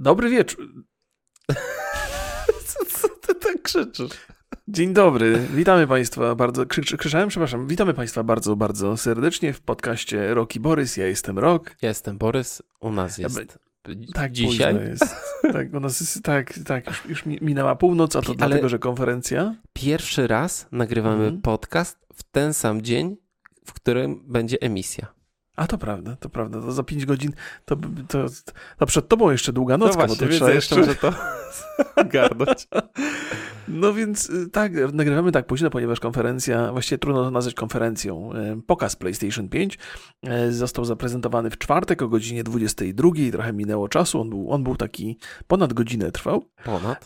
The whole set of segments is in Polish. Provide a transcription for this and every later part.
Dobry wieczór. Co, co ty tak krzyczysz? Dzień dobry, witamy Państwa bardzo. Krzy, krzyczałem, przepraszam. Witamy Państwa bardzo, bardzo serdecznie w podcaście Roki Borys. Ja jestem Rok. Ja jestem Borys. U nas jest. Ja tak, dzisiaj. Jest. Tak, u nas jest, tak, tak, już, już minęła północ, a to Ale dlatego, że konferencja. Pierwszy raz nagrywamy mhm. podcast w ten sam dzień, w którym będzie emisja. A to prawda, to prawda. To za 5 godzin to, to, to przed tobą jeszcze długa nocka, no właśnie, bo to trzeba jeszcze może to garnąć. No więc y, tak, nagrywamy tak późno, ponieważ konferencja, właściwie trudno to nazwać konferencją. Y, pokaz PlayStation 5 y, został zaprezentowany w czwartek o godzinie 22, trochę minęło czasu, on był, on był taki, ponad godzinę trwał. Ponad.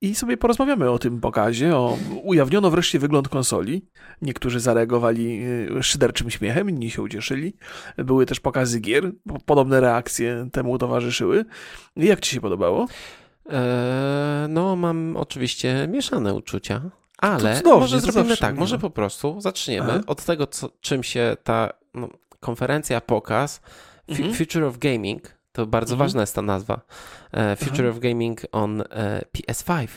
I sobie porozmawiamy o tym pokazie, o, ujawniono wreszcie wygląd konsoli. Niektórzy zareagowali szyderczym śmiechem, inni się ucieszyli. Były też pokazy gier, podobne reakcje temu towarzyszyły. Jak ci się podobało? Eee, no, mam oczywiście mieszane uczucia, ale dobrze, może zrobimy tak, może po prostu zaczniemy Aha. od tego, co, czym się ta no, konferencja, pokaz, mhm. Future of Gaming, to bardzo mhm. ważna jest ta nazwa, e, Future Aha. of Gaming on e, PS5,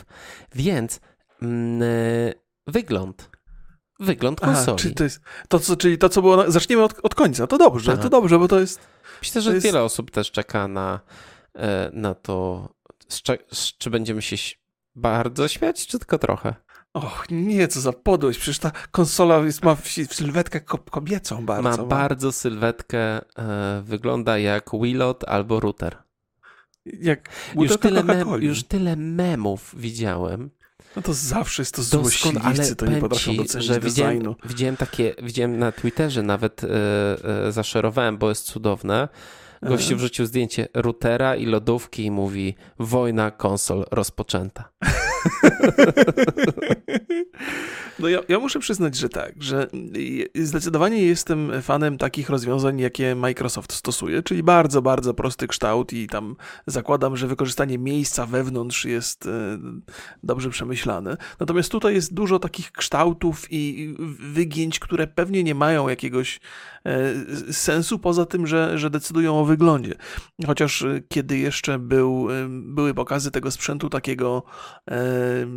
więc mm, e, wygląd, wygląd konsoli. Aha, czyli to, jest to, co, czyli to, co było, zaczniemy od, od końca, to dobrze, Aha. to dobrze, bo to jest... Myślę, że jest... wiele osób też czeka na, na to, czy będziemy się bardzo śmiać, czy tylko trochę? Och, nie, co za podłość. Przecież ta konsola jest, ma sylwetkę kobiecą bardzo. Ma, ma. bardzo sylwetkę, e, wygląda jak Wilot albo router. Jak już tyle, mem, już tyle memów widziałem. No to zawsze jest to złośliwcy, to nie potrafią docenić że widziałem, designu. Widziałem takie, widziałem na Twitterze nawet, e, e, zaszerowałem, bo jest cudowne, Gościu wrzucił zdjęcie routera i lodówki i mówi wojna konsol rozpoczęta. No ja, ja, muszę przyznać, że tak, że zdecydowanie jestem fanem takich rozwiązań, jakie Microsoft stosuje, czyli bardzo, bardzo prosty kształt i tam zakładam, że wykorzystanie miejsca wewnątrz jest e, dobrze przemyślane. Natomiast tutaj jest dużo takich kształtów i wygięć, które pewnie nie mają jakiegoś sensu, poza tym, że, że decydują o wyglądzie. Chociaż e, kiedy jeszcze był, były pokazy tego sprzętu takiego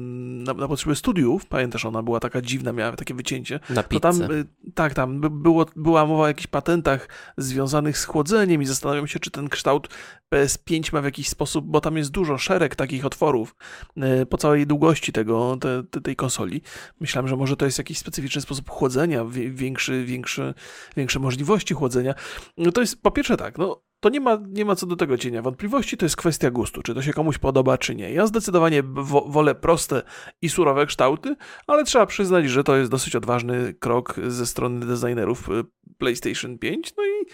na, na potrzeby studiów, pamiętasz, ona była taka dziwna, miała takie wycięcie. Na pizzę. To tam, tak, tam było, była mowa o jakichś patentach związanych z chłodzeniem i zastanawiam się, czy ten kształt PS5 ma w jakiś sposób, bo tam jest dużo szereg takich otworów y, po całej długości tego, te, te, tej konsoli. Myślałem, że może to jest jakiś specyficzny sposób chłodzenia, większy, większy, większe możliwości chłodzenia. No to jest po pierwsze tak, no to nie ma, nie ma co do tego cienia wątpliwości, to jest kwestia gustu, czy to się komuś podoba, czy nie. Ja zdecydowanie wo wolę proste i surowe kształty, ale trzeba przyznać, że to jest dosyć odważny krok ze strony designerów y, PlayStation 5, no i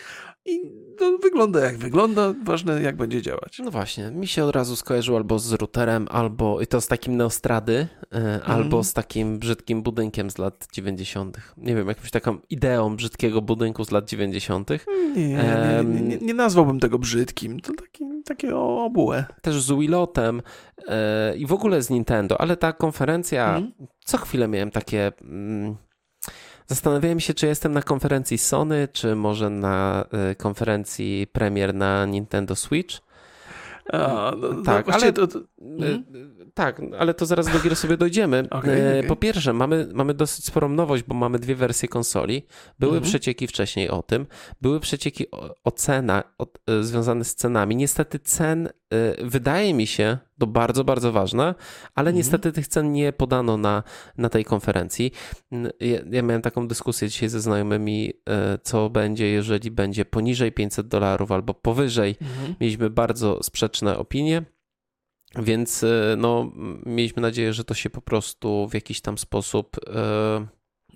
i to wygląda jak wygląda, ważne jak będzie działać. No właśnie, mi się od razu skojarzyło albo z routerem, albo i to z takim Neostrady, mm. albo z takim brzydkim budynkiem z lat 90. Nie wiem, jakąś taką ideą brzydkiego budynku z lat 90. Nie, nie, nie, nie, nie nazwałbym tego brzydkim, to taki, takie obułe. Też z Wilotem e, i w ogóle z Nintendo, ale ta konferencja, mm. co chwilę miałem takie... Mm, Zastanawiałem się, czy jestem na konferencji Sony, czy może na y, konferencji premier na Nintendo Switch. A, no, no tak, no ale to, to... Hmm? tak, ale to zaraz do gier sobie dojdziemy. Okay, okay. Po pierwsze, mamy, mamy dosyć sporą nowość, bo mamy dwie wersje konsoli. Były mm -hmm. przecieki wcześniej o tym. Były przecieki o, o cena o, związane z cenami. Niestety cen Y, wydaje mi się, to bardzo, bardzo ważne, ale mhm. niestety tych cen nie podano na, na tej konferencji. Ja, ja, miałem taką dyskusję dzisiaj ze znajomymi, y, co będzie, jeżeli będzie poniżej 500 dolarów albo powyżej. Mhm. Mieliśmy bardzo sprzeczne opinie. Więc y, no, mieliśmy nadzieję, że to się po prostu w jakiś tam sposób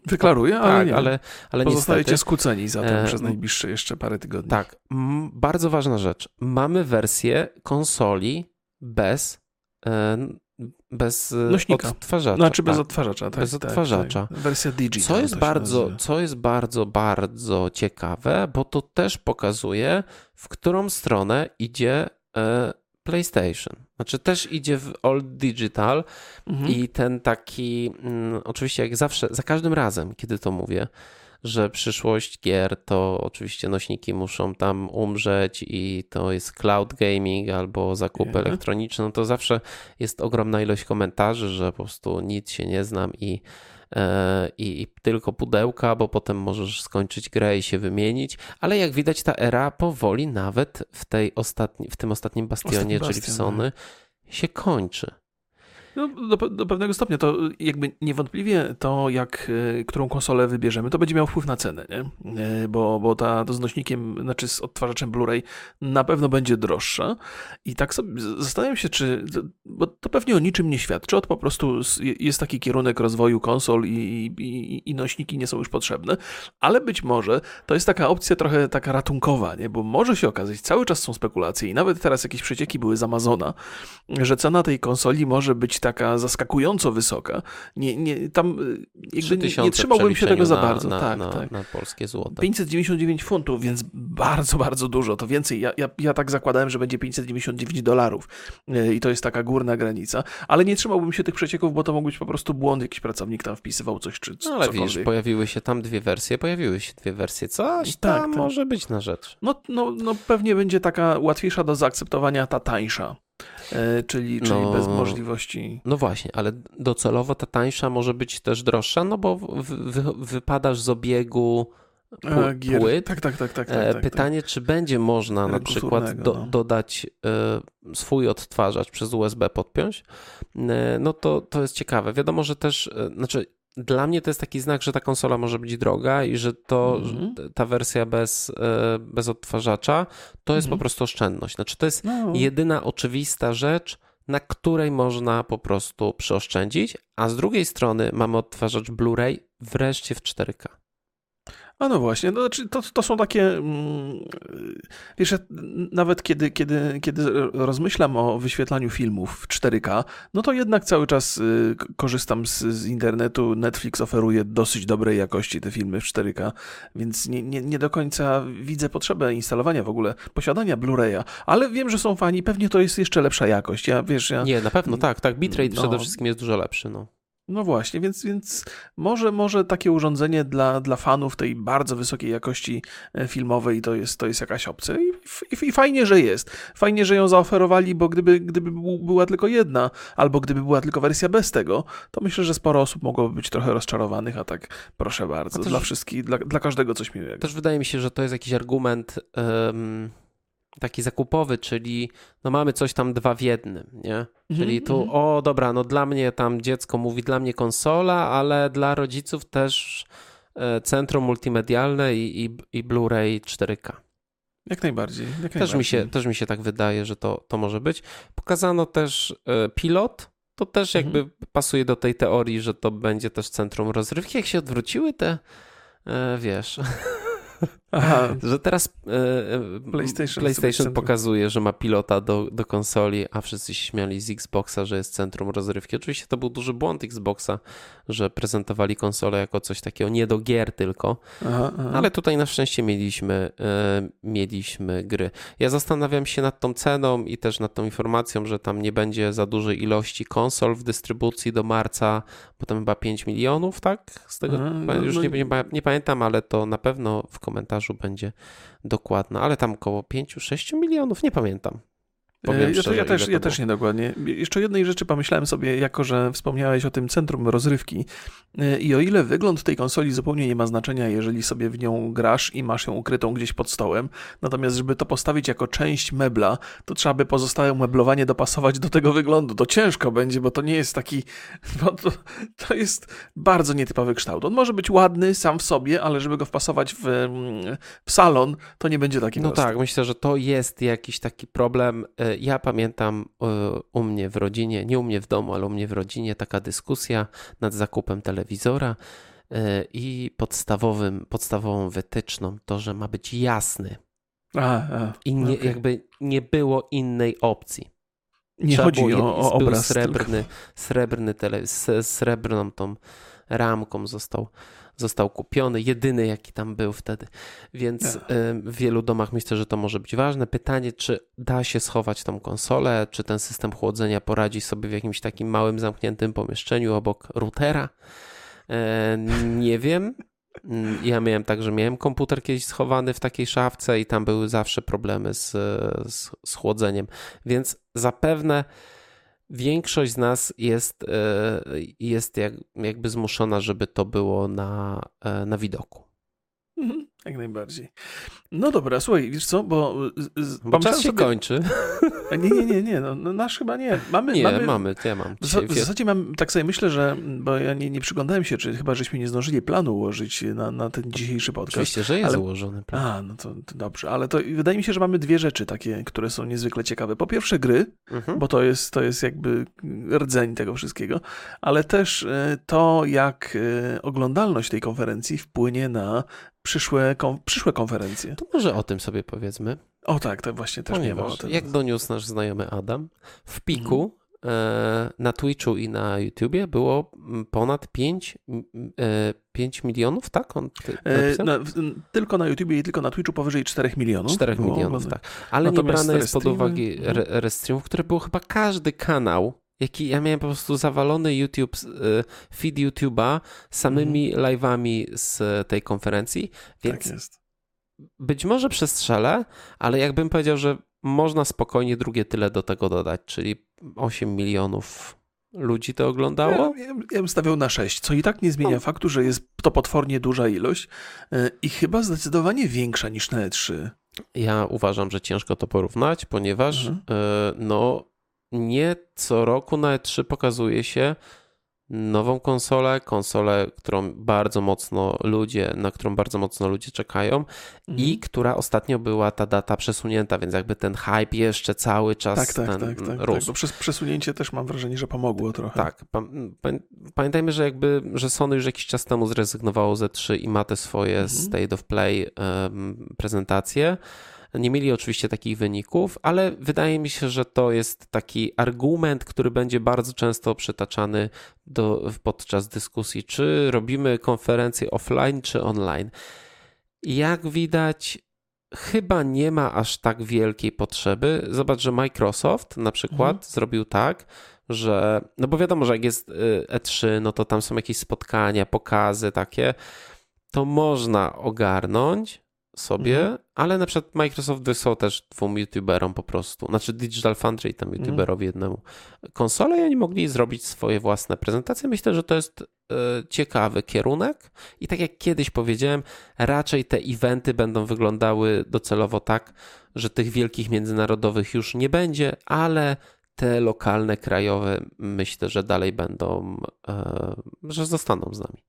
Wyklaruje, ale tak, nie. ale, ale Pozostajecie niestety, skłóceni zatem e, przez najbliższe jeszcze parę tygodni. Tak. Bardzo ważna rzecz. Mamy wersję konsoli bez e, bez e, Nośnika. odtwarzacza. Znaczy bez tak. odtwarzacza, tak. Bez tak, odtwarzacza. Tak, Wersja digital. Co jest, bardzo, co jest bardzo, bardzo ciekawe, bo to też pokazuje, w którą stronę idzie e, PlayStation. Znaczy też idzie w all digital mhm. i ten taki, mm, oczywiście jak zawsze, za każdym razem, kiedy to mówię, że przyszłość gier to oczywiście nośniki muszą tam umrzeć i to jest cloud gaming albo zakupy mhm. elektroniczne, no to zawsze jest ogromna ilość komentarzy, że po prostu nic się nie znam i i, i, tylko pudełka, bo potem możesz skończyć grę i się wymienić, ale jak widać ta era powoli nawet w, tej ostatni, w tym ostatnim bastionie, Ostatni czyli w Sony, no. się kończy. No, do, do, pewnego stopnia to jakby niewątpliwie to, jak, e, którą konsolę wybierzemy, to będzie miało wpływ na cenę, nie? E, bo, bo ta to z nośnikiem, znaczy z odtwarzaczem Blu-ray na pewno będzie droższa i tak sobie zastanawiam się, czy, bo to pewnie o niczym nie świadczy, od po prostu jest taki kierunek rozwoju konsol i, i, i nośniki nie są już potrzebne, ale być może to jest taka opcja trochę taka ratunkowa, nie? Bo może się okazać, cały czas są spekulacje i nawet teraz jakieś przecieki były z Amazona, że cena tej konsoli może być taka zaskakująco wysoka. Nie, nie, tam y, jakby nie, nie trzymałbym się tego za bardzo. Na, tak, na, tak. na polskie złoto. 599 funtów, więc bardzo, bardzo dużo. To więcej. Ja, ja, ja tak zakładałem, że będzie 599 dolarów y, i to jest taka górna granica, ale nie trzymałbym się tych przecieków, bo to mógł być po prostu błąd. Jakiś pracownik tam wpisywał coś czy no, ale cokolwiek. widzisz, pojawiły się tam dwie wersje, pojawiły się dwie wersje. Coś tak, tam tak. może być na rzecz. No, no, no pewnie będzie taka łatwiejsza do zaakceptowania ta tańsza. E, czyli, czyli no, bez możliwości. No właśnie, ale docelowo ta tańsza może być też droższa, no bo wy, wypadasz z obiegu e, płyt. Tak, tak, tak, tak, tak, e, tak Pytanie, tak. czy będzie można na przykład do, no. dodać swój odtwarzacz przez USB podpiąć, no to, to jest ciekawe. Wiadomo, że też, znaczy dla mnie to jest taki znak, że ta konsola może być droga i że to mm -hmm. ta wersja bez, e, bez odtwarzacza to jest mm -hmm. po mhm. prostu oszczędność. Znaczy, to jest no. jedyna oczywista rzecz, na której można po prostu przeoszczędzić, a z drugiej strony mamy odtwarzacz Blu-ray wreszcie w 4K. A no właśnie, no, znaczy to, to są takie, mm, wiesz, nawet kiedy, kiedy, kiedy rozmyślam o wyświetlaniu filmów w 4K, no to jednak cały czas y, korzystam z, z internetu. Netflix oferuje dosyć dobrej jakości te filmy w 4K, więc nie, nie, nie do końca widzę potrzebę instalowania w ogóle, posiadania Blu-raya, ale wiem, że są fani, pewnie to jest jeszcze lepsza jakość. Ja, wiesz, ja... Nie, na pewno tak, tak, bitrate no. przede wszystkim jest dużo lepszy, no. No właśnie, więc, więc może, może takie urządzenie dla, dla fanów tej bardzo wysokiej jakości e, filmowej to jest, to jest jakaś opcja I, i, i fajnie, że jest. Fajnie, że ją zaoferowali, bo gdyby, gdyby była tylko jedna, albo gdyby była tylko wersja bez tego, to myślę, że sporo osób mogłoby być trochę rozczarowanych, a tak proszę bardzo, też, dla wszystkich, dla, dla każdego coś miłego. Też wydaje mi się, że to jest jakiś argument... Um taki zakupowy, czyli no mamy coś tam dwa w jednym, nie? Mm -hmm, czyli tu, mm -hmm. o dobra, no dla mnie tam dziecko mówi, dla mnie konsola, ale dla rodziców też e, centrum multimedialne i, i, i Blu-ray 4K. Jak najbardziej. Jak też, najbardziej. Mi się, też mi się tak wydaje, że to, to może być. Pokazano też e, pilot, to też mhm. jakby pasuje do tej teorii, że to będzie też centrum rozrywki. Jak się odwróciły te, e, wiesz... Aha. że teraz e, PlayStation, PlayStation pokazuje, że ma pilota do, do konsoli, a wszyscy się śmiali z Xboxa, że jest centrum rozrywki. Oczywiście to był duży błąd Xboxa, że prezentowali konsolę jako coś takiego nie do gier tylko, aha, aha. ale tutaj na szczęście mieliśmy, e, mieliśmy gry. Ja zastanawiam się nad tą ceną i też nad tą informacją, że tam nie będzie za dużej ilości konsol w dystrybucji do marca, potem chyba 5 milionów, tak? Z tego no, już no, nie, nie, nie pamiętam, ale to na pewno w komentarzu będzie dokładna, ale tam około 5-6 milionów, nie pamiętam. Powiem ja, szczerze, ja, też, ja też niedokładnie. Jeszcze jednej rzeczy pomyślałem sobie, jako że wspomniałeś o tym centrum rozrywki e, i o ile wygląd tej konsoli zupełnie nie ma znaczenia, jeżeli sobie w nią grasz i masz ją ukrytą gdzieś pod stołem, natomiast żeby to postawić jako część mebla, to trzeba by pozostałe meblowanie dopasować do tego wyglądu. To ciężko będzie, bo to nie jest taki, bo to, to jest bardzo nietypowy kształt. On może być ładny sam w sobie, ale żeby go wpasować w, w salon, to nie będzie taki No tak, myślę, że to jest jakiś taki problem e, ja pamiętam e, u mnie w rodzinie, nie u mnie w domu, ale u mnie w rodzinie taka dyskusja nad zakupem telewizora e, i podstawowym, podstawową wytyczną to, że ma być jasny. A, a, I nie, okay. jakby nie było innej opcji. Nie Trzeba chodzi było, o, o obraz. Srebrny, srebrny tele, z srebrną tą ramką został został kupiony, jedyny jaki tam był wtedy. Więc w wielu domach myślę, że to może być ważne. Pytanie, czy da się schować tą konsolę, czy ten system chłodzenia poradzi sobie w jakimś takim małym, zamkniętym pomieszczeniu obok routera. E, nie wiem. Mm, ja miałem tak, że miałem komputer kiedyś schowany w takiej szafce i tam były zawsze problemy z, z, z chłodzeniem. Więc zapewne większość z nas jest, e, jest jak, jakby zmuszona, żeby to było na, e, na widoku. Mhm. Jak najbardziej. No dobra, słuchaj, wiesz co, bo... Z, bo czas się sobie... kończy. Nie, nie, nie, nie, no, no, nasz chyba nie. Mamy, nie, mamy, mamy, ja mam. W, w zasadzie mam, tak sobie myślę, że, bo ja nie, nie przyglądałem się, czy chyba żeśmy nie zdążyli planu ułożyć na, na ten dzisiejszy podcast. Oczywiście, że jest ale... ułożony plan. A, no to, to, dobrze, ale to wydaje mi się, że mamy dwie rzeczy takie, które są niezwykle ciekawe. Po pierwsze gry, mhm. bo to jest, to jest jakby rdzeń tego wszystkiego, ale też e, to, jak e, oglądalność tej konferencji wpłynie na przyszłe, kon, przyszłe konferencje. To może o tym sobie powiedzmy. O tak, to właśnie też Ponieważ, nie. Jak doniósł nasz znajomy Adam, w piku mhm. e, na Twitchu i na YouTubie było ponad 5, e, 5 milionów, tak? On e, na, tylko na YouTubie i tylko na Twitchu powyżej 4 milionów. 4 milionów, tak. Ale Natomiast nie brane jest pod uwagę restreamów, które było chyba każdy kanał jaki ja miałem po prostu zawalony YouTube, e, feed YouTube'a samymi mm. live'ami z tej konferencji, więc tak jest. być może przestrzelę, ale jakbym powiedział, że można spokojnie drugie tyle do tego dodać, czyli 8 milionów ludzi to oglądało? Ja, ja, ja bym stawiał na 6, co i tak nie zmienia no. faktu, że jest to potwornie duża ilość e, i chyba zdecydowanie większa niż na E3. Ja uważam, że ciężko to porównać, ponieważ mhm. E, no nie co roku na E3 pokazuje się nową konsolę, konsolę, którą bardzo mocno ludzie, na którą bardzo mocno ludzie czekają mhm. i która ostatnio była ta data przesunięta, więc jakby ten hype jeszcze cały czas tak, tak, ten tak, tak, tak, rósł. Tak, przez przesunięcie też mam wrażenie, że pomogło trochę. Tak. Pamiętajmy, że jakby, że Sony już jakiś czas temu zrezygnowało ze 3 i ma te swoje mhm. State of Play um, prezentacje. Nie mieli oczywiście takich wyników, ale wydaje mi się, że to jest taki argument, który będzie bardzo często przytaczany do, podczas dyskusji, czy robimy konferencję offline, czy online. Jak widać, chyba nie ma aż tak wielkiej potrzeby. Zobacz, że Microsoft na przykład mhm. zrobił tak, że, no bo wiadomo, że jak jest y, E3, no to tam są jakieś spotkania, pokazy takie, to można ogarnąć, sobie, mhm. ale na przykład Microsoft wysłał też dwóm youtuberom po prostu, znaczy Digital Foundry tam mhm. youtuberowi mhm. jednemu konsolę i oni mogli zrobić swoje własne prezentacje. Myślę, że to jest e, ciekawy kierunek i tak jak kiedyś powiedziałem, raczej te eventy będą wyglądały docelowo tak, że tych wielkich międzynarodowych już nie będzie, ale te lokalne, krajowe myślę, że dalej będą, e, że zostaną z nami.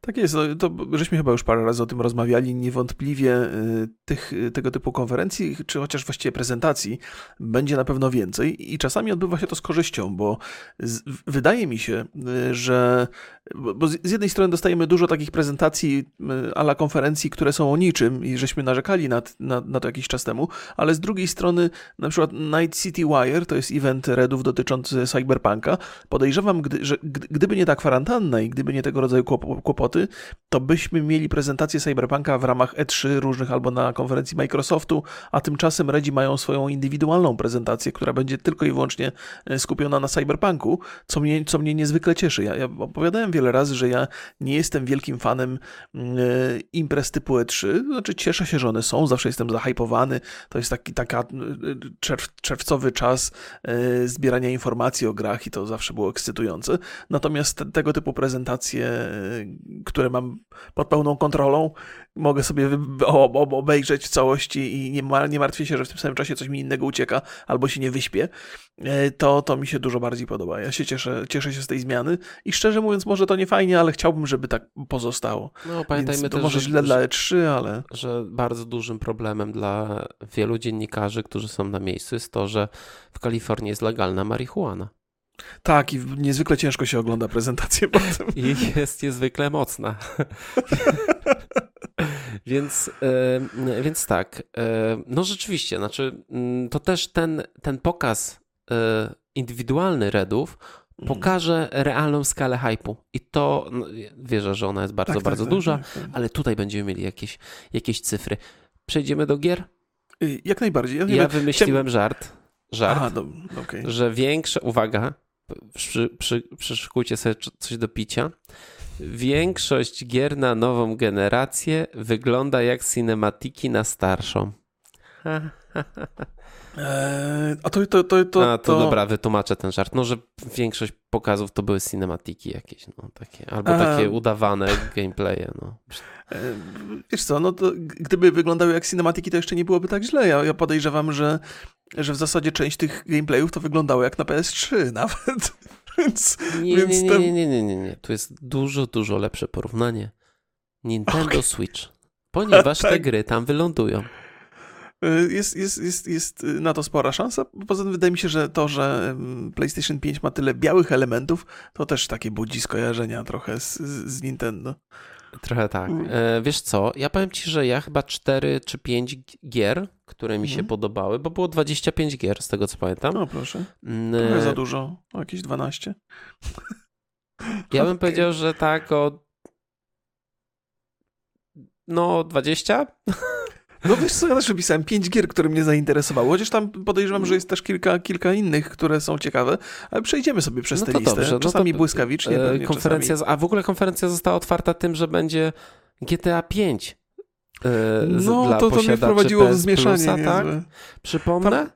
Tak jest, no, to żeśmy chyba już parę razy o tym rozmawiali. Niewątpliwie y, tych, y, tego typu konferencji, czy chociaż właściwie prezentacji, będzie na pewno więcej i czasami odbywa się to z korzyścią, bo z, wydaje mi się, y, że bo z jednej strony dostajemy dużo takich prezentacji ala konferencji, które są o niczym i żeśmy narzekali na, na, na to jakiś czas temu, ale z drugiej strony na przykład Night City Wire, to jest event Redów dotyczący Cyberpunka, podejrzewam, gdy, że gdyby nie ta kwarantanna i gdyby nie tego rodzaju kłopoty, to byśmy mieli prezentację Cyberpunka w ramach E3 różnych albo na konferencji Microsoftu, a tymczasem Redzi mają swoją indywidualną prezentację, która będzie tylko i wyłącznie e, skupiona na Cyberpunku, co mnie, co mnie niezwykle cieszy. Ja, ja opowiadałem wiele razy, że ja nie jestem wielkim fanem e, imprez typu E3, znaczy cieszę się, że one są, zawsze jestem zahypowany, to jest taki taka e, czerw, czerwcowy czas zbierania informacji o grach i to zawsze było ekscytujące. Natomiast te, tego typu prezentacje które mam pod pełną kontrolą, mogę sobie obejrzeć w całości i nie, ma, nie martwię się, że w tym samym czasie coś mi innego ucieka albo się nie wyśpię, e, to, to mi się dużo bardziej podoba. Ja się cieszę, cieszę się z tej zmiany i szczerze mówiąc, może to nie fajnie, ale chciałbym, żeby tak pozostało. No, pamiętajmy Więc to też, może źle dla E3, ale... Że bardzo dużym problemem dla wielu dziennikarzy, którzy są na miejscu jest to, że w Kalifornii jest legalna marihuana. Tak, i niezwykle ciężko się ogląda prezentację potem. I jest niezwykle mocna. więc, yy, więc tak, yy, no rzeczywiście, znaczy yy, to też ten, ten pokaz e, indywidualny Redów mhm. pokaże realną skalę hypu. I to no, wierzę, że ona jest bardzo, tak, tak bardzo tak, duża, tak, tak, ale tutaj będziemy mieli jakieś, jakieś cyfry. Przejdziemy do gier? Y, jak najbardziej. Ja, ja wymyśliłem żart, żart Aha, no, okay. że większe, uwaga, przy, przy, przyszykujcie sobie coś do picia. Większość gier na nową generację wygląda jak cinematiki na starszą. Eee, a to, to, to, to, a, to, to dobra, wytłumaczę ten żart. No, że większość pokazów to były cinematiki jakieś, no, takie, albo takie udawane gameplaye, no. Eee, wiesz co, no to gdyby wyglądały jak cinematiki, to jeszcze nie byłoby tak źle. Ja, ja podejrzewam, że, że w zasadzie część tych gameplayów to wyglądało jak na PS3 nawet. więc, nie, więc nie, nie, nie, nie, nie, nie, tu jest dużo, dużo lepsze porównanie. Nintendo okay. Switch. Ponieważ tak. te gry tam wylądują. Y, jest, jest, jest, jest na to spora szansa. Poza tym wydaje mi się, że to, że PlayStation 5 ma tyle białych elementów, to też takie budzi skojarzenia trochę z, z Nintendo. Trochę tak. Mm. E, wiesz co, ja powiem ci, że ja chyba 4 czy 5 gier, które mi się mm. podobały, bo było 25 gier z tego co pamiętam. No proszę. Mm, Trochę za dużo, o jakieś 12. Ja bym powiedział, że tak o no 20? No wiesz co, ja też opisałem pięć gier, które mnie zainteresowały, chociaż tam podejrzewam, że jest też kilka, kilka innych, które są ciekawe, ale przejdziemy sobie przez no tę listę. Dobrze, czasami no to, błyskawicznie. E, konferencja, czasami... A w ogóle konferencja została otwarta tym, że będzie GTA 5. E, no, to, to mnie wprowadziło w zmieszanie. Plusa, tak? Przypomnę? Tam,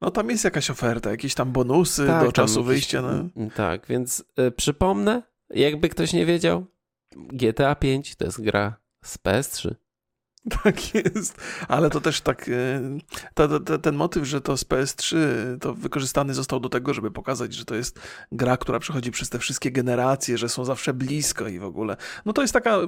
no tam jest jakaś oferta, jakieś tam bonusy tak, do czasu wyjścia. No. Tak, więc y, przypomnę, jakby ktoś nie wiedział, GTA 5 to jest gra z PS3. Tak jest, ale to też tak, e, ten motyw, że to z PS3 to wykorzystany został do tego, żeby pokazać, że to jest gra, która przechodzi przez te wszystkie generacje, że są zawsze blisko i w ogóle. No to jest taka,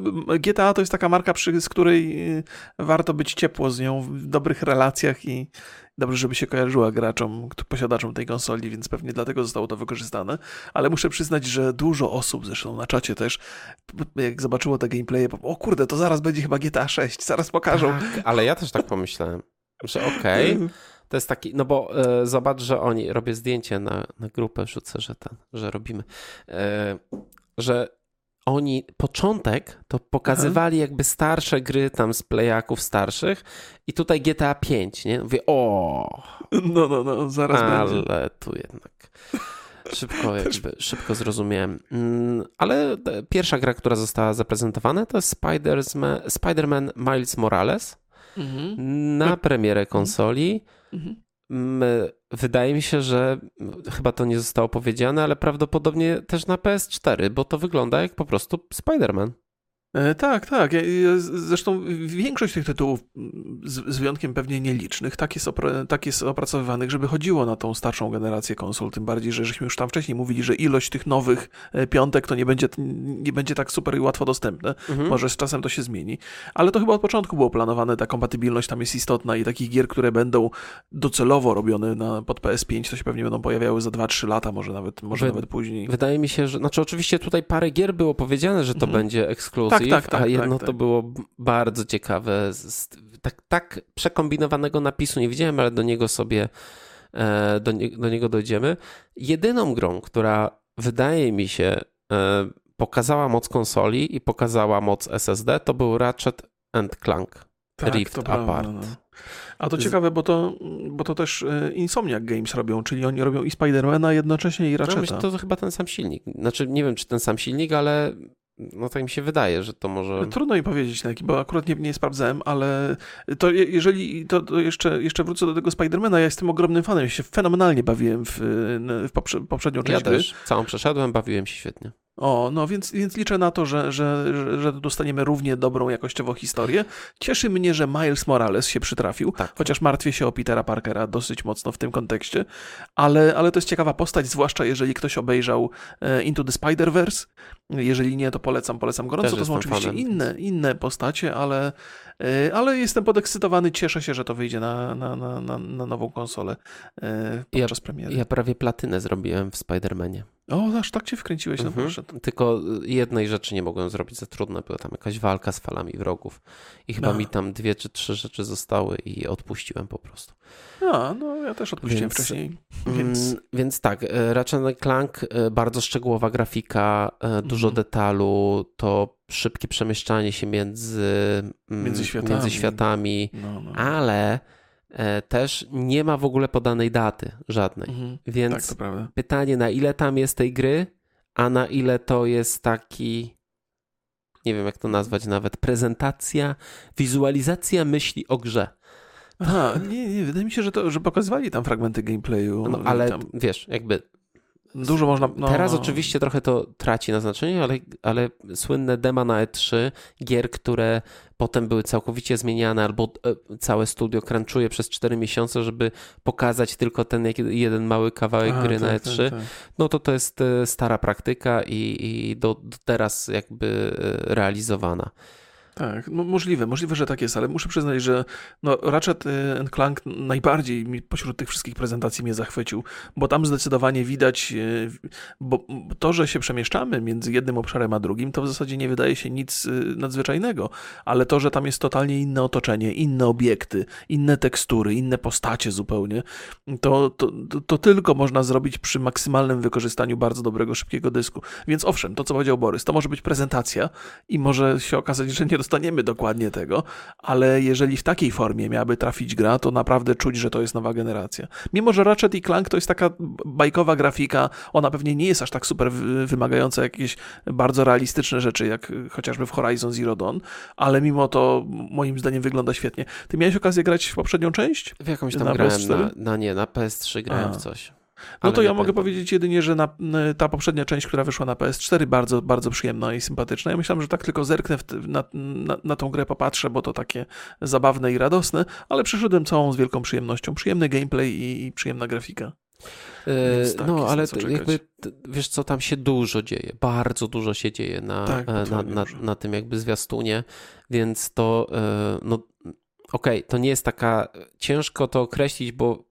GTA to jest taka marka, przy, z której e, warto być ciepło z nią w dobrych relacjach i, dobrze, żeby się kojarzyła graczom, posiadaczom tej konsoli, więc pewnie dlatego zostało to wykorzystane. Ale muszę przyznać, że dużo osób, zresztą na czacie też, jak zobaczyło te gameplaye, o kurde, to zaraz będzie chyba GTA 6, zaraz pokażą. Tak, ale ja też tak pomyślałem, że okej, okay, to jest taki, no bo e, zobacz, że oni, robię zdjęcie na, na grupę, rzucę, że ten, że robimy, e, że oni początek to pokazywali Aha. jakby starsze gry tam z playaków starszych i tutaj GTA 5, nie? Mówię, o. No, no, no, zaraz Ale będzie. Ale tu jednak szybko jakby, szybko zrozumiałem. Mm, ale pierwsza gra, która została zaprezentowana to Spider-Man, Spider Miles Morales mhm. na no. premierę konsoli. Mhm. Wydaje mi się, że chyba to nie zostało powiedziane, ale prawdopodobnie też na PS4, bo to wygląda jak po prostu Spider-Man. E, tak, tak. Zresztą większość tych tytułów, z, wyjątkiem pewnie nielicznych, tak jest, tak jest opracowywanych, żeby chodziło na tą starszą generację konsol. Tym bardziej, że żeśmy już tam wcześniej mówili, że ilość tych nowych e, piątek to nie będzie, nie będzie tak super i łatwo dostępne. Mhm. Może z czasem to się zmieni. Ale to chyba od początku było planowane, ta kompatybilność tam jest istotna i takich gier, które będą docelowo robione na, pod PS5, to się pewnie będą pojawiały za 2-3 lata, może nawet, może Wy, nawet później. Wydaje mi się, że, znaczy oczywiście tutaj parę gier było powiedziane, że to mhm. będzie ekskluzyw. Tak, tak, tak, tak, a jedno tak, to było bardzo ciekawe. Tak, tak przekombinowanego napisu nie widziałem, ale do niego sobie e, do, nie, do niego dojdziemy. Jedyną grą, która wydaje mi się e, pokazała moc konsoli i pokazała moc SSD, to był Ratchet and Clank tak, Rift to Apart. Prawda, no. A to ciekawe, bo to, bo to też e, Insomniac Games robią, czyli oni robią i Spidermana jednocześnie i Ratcheta. No, to chyba ten sam silnik. Znaczy, nie wiem, czy ten sam silnik, ale no tak mi się wydaje, że to może. Trudno mi powiedzieć, bo akurat nie, nie sprawdzałem, ale to jeżeli to, to jeszcze, jeszcze wrócę do tego Spidermana, ja jestem ogromnym fanem, ja się fenomenalnie bawiłem w, w poprze, poprzednią część. Ja też całą przeszedłem, bawiłem się świetnie. O, no więc, więc liczę na to, że, że, że dostaniemy równie dobrą jakościowo historię. Cieszy mnie, że Miles Morales się przytrafił, tak. chociaż martwię się o Petera Parkera dosyć mocno w tym kontekście, ale, ale to jest ciekawa postać, zwłaszcza jeżeli ktoś obejrzał e, Into the Spider-Verse. Jeżeli nie, to polecam, polecam gorąco. To są oczywiście inne, inne postacie, ale, e, ale jestem podekscytowany, cieszę się, że to wyjdzie na, na, na, na nową konsolę e, podczas ja, premiery. Ja prawie platynę zrobiłem w Spider-Manie. O, aż tak cię wkręciłeś, no mhm. Tylko jednej rzeczy nie mogłem zrobić za trudne, była tam jakaś walka z falami wrogów. I chyba no. mi tam dwie czy trzy rzeczy zostały i odpuściłem po prostu. A, no ja też odpuściłem więc, wcześniej. Mm, więc... więc tak, e, Ratchet Clank, e, bardzo szczegółowa grafika, dużo mhm. detalu, to szybkie przemieszczanie się między, mm, między światami, między światami no, no. ale też nie ma w ogóle podanej daty żadnej. Mhm, Więc tak, pytanie, na ile tam jest tej gry, a na ile to jest taki nie wiem jak to nazwać nawet, prezentacja, wizualizacja myśli o grze. Aha, nie, nie, wydaje mi się, że, to, że pokazywali tam fragmenty gameplayu. No, ale tam... wiesz, jakby Dużo można. No, Teraz no. oczywiście trochę to traci na znaczeniu, ale, ale słynne dema na E3, gier, które potem były całkowicie zmieniane, albo e, całe studio crunchuje przez 4 miesiące, żeby pokazać tylko ten jeden mały kawałek A, gry tak, na E3, tak, tak. no to to jest e, stara praktyka i, i do, do teraz jakby e, realizowana. Tak, no możliwe, możliwe, że tak jest, ale muszę przyznać, że no, Ratchet y, Clank najbardziej mi pośród tych wszystkich prezentacji mnie zachwycił, bo tam zdecydowanie widać, y, bo to, że się przemieszczamy między jednym obszarem a drugim, to w zasadzie nie wydaje się nic y, nadzwyczajnego, ale to, że tam jest totalnie inne otoczenie, inne obiekty, inne tekstury, inne postacie zupełnie, to, to, to tylko można zrobić przy maksymalnym wykorzystaniu bardzo dobrego, szybkiego dysku. Więc owszem, to co powiedział Borys, to może być prezentacja i może się okazać, że nie dostaniemy dokładnie tego, ale jeżeli w takiej formie miałaby trafić gra, to naprawdę czuć, że to jest nowa generacja. Mimo, że Ratchet i Clank to jest taka bajkowa grafika, ona pewnie nie jest aż tak super wymagająca jakieś bardzo realistyczne rzeczy, jak chociażby w Horizon Zero Dawn, ale mimo to moim zdaniem wygląda świetnie. Ty miałeś okazję grać w poprzednią część? W jakąś tam na grałem, PS4? Na, na nie, na PS3 grałem A. w coś. No to ja mogę powiedzieć jedynie, że na, ta poprzednia część, która wyszła na PS4, bardzo, bardzo przyjemna i sympatyczna. Ja myślałem, że tak tylko zerknę na, na, na tą grę, popatrzę, bo to takie zabawne i radosne, ale przyszedłem całą z wielką przyjemnością. Przyjemny gameplay i, i przyjemna grafika. Yy, tak, no, ale jakby, wiesz co, tam się dużo dzieje, bardzo dużo się dzieje na, tak, e, na, na, na, tym jakby zwiastunie, więc to, e, no okej, okay, to nie jest taka, ciężko to określić, bo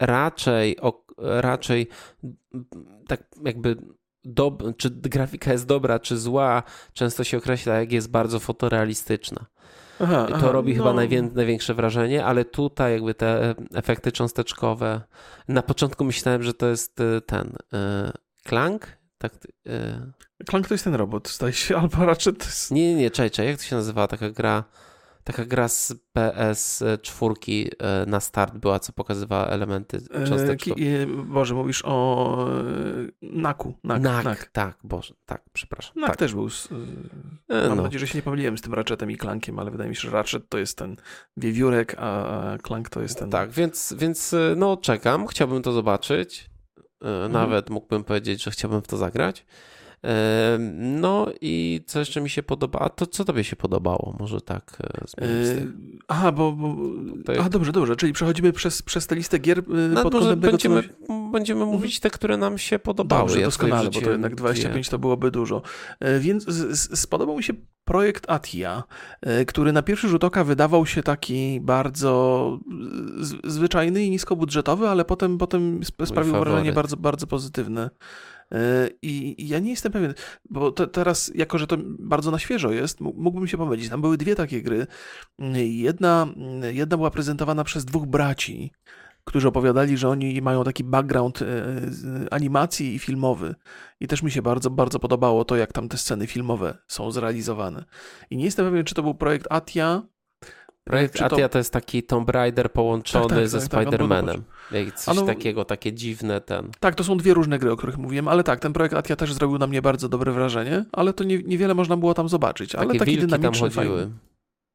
raczej, raczej tak jakby do, czy grafika jest dobra, czy zła, często się określa, jak jest bardzo fotorealistyczna. Aha, to aha, robi no. chyba najwię, największe wrażenie, ale tutaj jakby te efekty cząsteczkowe. Na początku myślałem, że to jest y, ten y, Clank. Tak, y... Clank to jest ten robot, zdaje się, albo raczej to jest... Nie, nie, nie, czekaj, czekaj, jak to się nazywa taka gra? Taka gra z PS4 e, na start była, co pokazywała elementy e, cząsteczkowe. Boże, mówisz o e, Naku. Nak, Nak, Nak. tak, Boże, tak, przepraszam. Nak tak. też był. Z, mam no. nadzieję, że się nie pomyliłem z tym Ratchetem i Clankiem, ale wydaje mi się, że Ratchet to jest ten wiewiórek, a Clank to jest ten... Tak, więc, więc no czekam, chciałbym to zobaczyć. Mhm. Nawet mógłbym powiedzieć, że chciałbym w to zagrać. No i co jeszcze mi się podoba? A to co tobie się podobało? Może tak e, Aha, bo... bo jak... Aha, dobrze, dobrze. Czyli przechodzimy przez, przez tę listę gier e, no, pod kątem będziemy, tego, będziemy mhm. mówić te, które nam się podobały. Dobrze, ja doskonale, bo to jednak 25 to byłoby dużo. E, więc spodobał mi się projekt Atia, który na pierwszy rzut oka wydawał się taki bardzo zwyczajny i niskobudżetowy, ale potem, potem sprawił wrażenie bardzo, bardzo pozytywne. E, I ja nie jestem pewien, bo te, teraz, jako że to bardzo na świeżo jest, mógłbym się pomylić. Tam były dwie takie gry. Jedna, jedna była prezentowana przez dwóch braci, którzy opowiadali, że oni mają taki background e, animacji i filmowy. I też mi się bardzo, bardzo podobało to, jak tam te sceny filmowe są zrealizowane. I nie jestem pewien, czy to był projekt Atia, Projekt Atia to jest taki Tomb Raider połączony tak, tak, ze tak, tak Spider-Manem. Coś no, takiego, takie dziwne ten. Tak, to są dwie różne gry, o których mówiłem, ale tak, ten projekt Atia też zrobił na mnie bardzo dobre wrażenie, ale to nie, niewiele można było tam zobaczyć. Ale takie taki dynamiczny, tam chodziły. Fajny.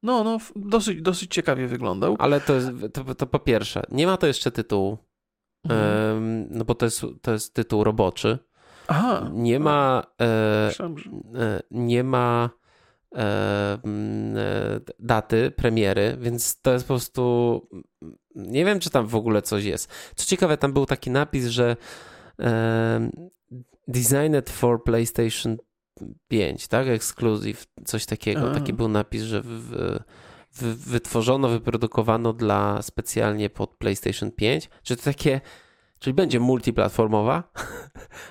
No, no, dosyć, dosyć ciekawie wyglądał. Ale to, to, to po pierwsze, nie ma to jeszcze tytułu, mhm. no bo to jest, to jest tytuł roboczy. Aha. Nie ma, e, e, nie ma daty premiery, więc to jest po prostu. Nie wiem, czy tam w ogóle coś jest. Co ciekawe, tam był taki napis, że e, designed for PlayStation 5, tak? Exclusive, coś takiego. Taki był napis, że w, w, wytworzono, wyprodukowano dla specjalnie pod PlayStation 5. Czy to takie Czyli będzie multiplatformowa,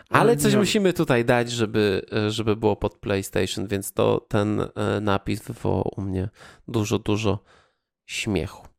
ale coś musimy tutaj dać, żeby, żeby było pod PlayStation, więc to ten e, napis wywołał u mnie dużo, dużo śmiechu.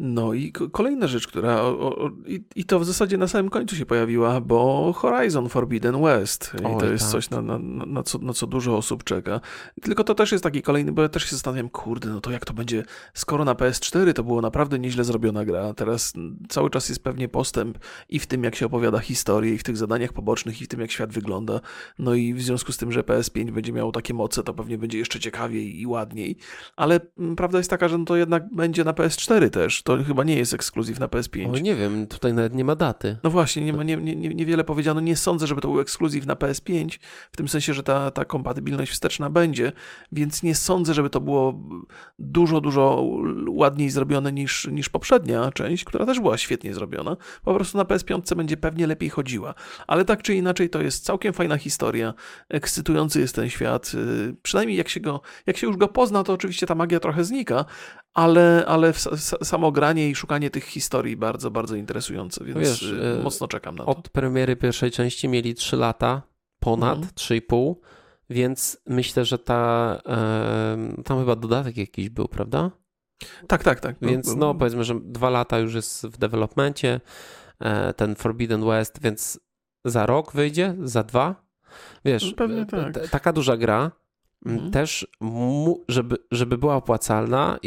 No i kolejna rzecz, która o, o, i, i, to w zasadzie na samym końcu się pojawiła, bo Horizon Forbidden West. I Oj, to jest tak. coś, na, na, na, co, na co dużo osób czeka. Tylko to też jest taki kolejny, bo ja też się zastanawiam, kurde, no to jak to będzie, skoro na PS4 to było naprawdę nieźle zrobiona gra, teraz cały czas jest pewnie postęp i w tym, jak się opowiada historię, i w tych zadaniach pobocznych, i w tym, jak świat wygląda. No i w związku z tym, że PS5 będzie miało takie moce, to pewnie będzie jeszcze ciekawiej i ładniej. Ale mm, prawda jest taka, że no to jednak będzie na PS4 też to chyba nie jest ekskluzyw na PS5. O, nie wiem, tutaj nawet nie ma daty. No właśnie, nie ma, nie, nie, niewiele powiedziano. Nie sądzę, żeby to był ekskluzyw na PS5, w tym sensie, że ta, ta kompatybilność wsteczna będzie, więc nie sądzę, żeby to było dużo, dużo ładniej zrobione niż, niż poprzednia część, która też była świetnie zrobiona. Po prostu na PS5 będzie pewnie lepiej chodziła. Ale tak czy inaczej, to jest całkiem fajna historia. Ekscytujący jest ten świat. Y, przynajmniej jak się, go, jak się już go pozna, to oczywiście ta magia trochę znika, ale, ale samo granie i szukanie tych historii bardzo, bardzo interesujące, więc Wiesz, y, e, mocno czekam na to. Od premiery pierwszej części mieli 3 lata, ponad mhm. 3,5, więc myślę, że ta, tam chyba dodatek jakiś był, prawda? Tak, tak, tak. Więc no powiedzmy, że dwa lata już jest w developmencie, e, ten Forbidden West, więc za rok wyjdzie, za dwa. Wiesz, no tak. taka duża gra, mhm. też, mu, żeby, żeby była opłacalna,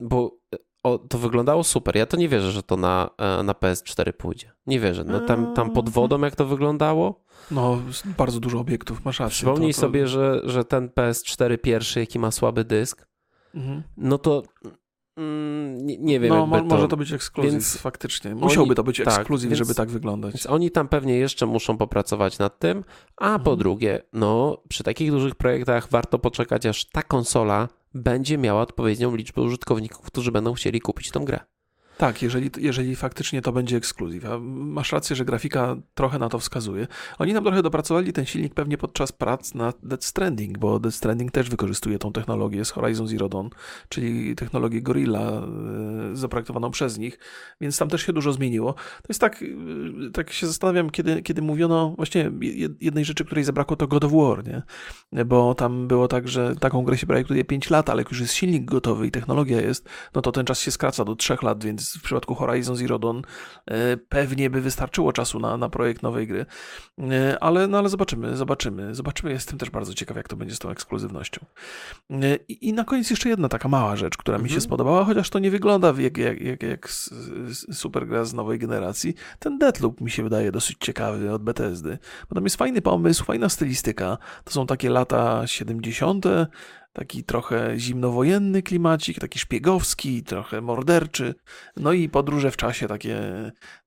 bo o, to wyglądało super. Ja to nie wierzę, że to na, e, na PS4 pójdzie. Nie wierzę. No, tam, tam pod wodą jak to wyglądało? No, bardzo dużo obiektów, masz rację. Przypomnij to, to... sobie, że, że ten PS4 pierwszy, jaki ma słaby dysk, mhm. no to Mm, nie, nie, wiem. No, mo może to być ekskluzyw, więc faktycznie. Musiałby oni, to być ekskluzyw, tak, żeby tak wyglądać. Więc oni tam pewnie jeszcze muszą popracować nad tym, a mhm. po drugie, no, przy takich dużych projektach warto poczekać, aż ta konsola będzie miała odpowiednią liczbę użytkowników, którzy będą chcieli kupić tą grę. Tak, jeżeli, jeżeli faktycznie to będzie ekskluzyw. A masz rację, że grafika trochę na to wskazuje. Oni nam trochę dopracowali ten silnik pewnie podczas prac na Dead Stranding, bo Dead Stranding też wykorzystuje tą technologię z Horizon Zero Dawn, czyli technologię Gorilla e, zaprojektowaną przez nich, więc tam też się dużo zmieniło. To jest tak, e, tak się zastanawiam, kiedy, kiedy mówiono właśnie jednej rzeczy, której zabrakło, to God of War, nie? Bo tam było tak, że taką grę się projektuje 5 lat, ale jak już jest silnik gotowy i technologia jest, no to ten czas się skraca do 3 lat, więc w przypadku Horizon Zero Dawn e, pewnie by wystarczyło czasu na, na projekt nowej gry. E, ale, no ale zobaczymy, zobaczymy. Zobaczymy, jestem też bardzo ciekaw, jak to będzie z tą ekskluzywnością. E, I, i na koniec jeszcze jedna taka mała rzecz, która mhm. mi się mhm. spodobała, chociaż to nie wygląda jak, jak, jak, jak super gra z nowej generacji. Ten Deathloop mi się wydaje dosyć ciekawy od Bethesdy, bo tam jest fajny pomysł, fajna stylistyka. To są takie lata 70., taki trochę zimnowojenny klimacik, taki szpiegowski, trochę morderczy. No i podróże w czasie takie,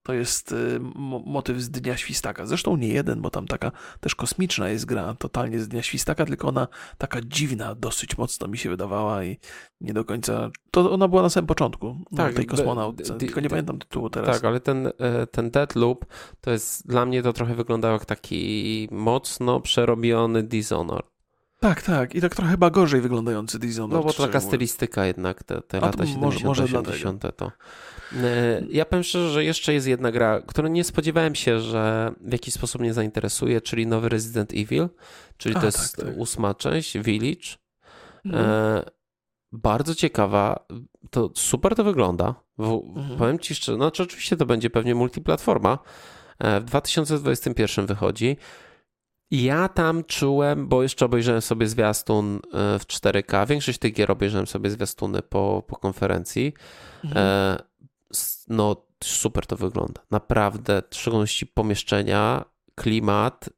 to jest y, motyw z Dnia Świstaka. Zresztą nie jeden, bo tam taka też kosmiczna jest gra, totalnie z Dnia Świstaka, tylko ona taka dziwna, dosyć mocno mi się wydawała i nie do końca, to ona była na samym początku, tak, tej kosmonautce, tylko nie pamiętam tytułu teraz. Tak, ale ten, e, ten Deathloop, to jest, dla mnie to trochę wyglądało jak taki mocno przerobiony Dishonored. Tak, tak. I tak trochę chyba gorzej wyglądający Dishonored. No bo to taka stylistyka jednak, te, te lata 70 może 80 to. E, ja powiem szczerze, że jeszcze jest jedna gra, której nie spodziewałem się, że w jakiś sposób mnie zainteresuje, czyli nowy Resident Evil, czyli A, to jest tak, tak. ósma część, Village. Mhm. E, bardzo ciekawa, to super to wygląda. W, mhm. Powiem ci szczerze, znaczy oczywiście to będzie pewnie multiplatforma. E, w 2021 wychodzi. Ja tam czułem, bo jeszcze obejrzałem sobie zwiastun e, w 4K. Większość tych gier obejrzałem sobie zwiastuny po, po konferencji. Mhm. E, no, super to wygląda. Naprawdę, w szczególności pomieszczenia, klimat.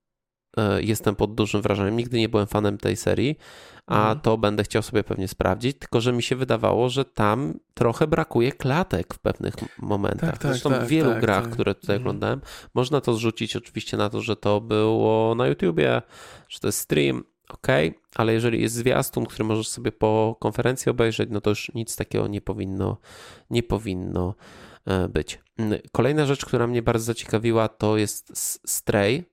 E, jestem pod dużym wrażeniem. Nigdy nie byłem fanem tej serii, a mhm. to będę chciał sobie pewnie sprawdzić, tylko że mi się wydawało, że tam trochę brakuje klatek w pewnych momentach. Tak, tak, Zresztą tak, w wielu tak, grach, tak. które tutaj mhm. oglądałem, można to zrzucić oczywiście na to, że to było na YouTubie, że to jest stream, ok, ale jeżeli jest zwiastun, który możesz sobie po konferencji obejrzeć, no to już nic takiego nie powinno, nie powinno e, być. Kolejna rzecz, która mnie bardzo zaciekawiła, to jest Stray,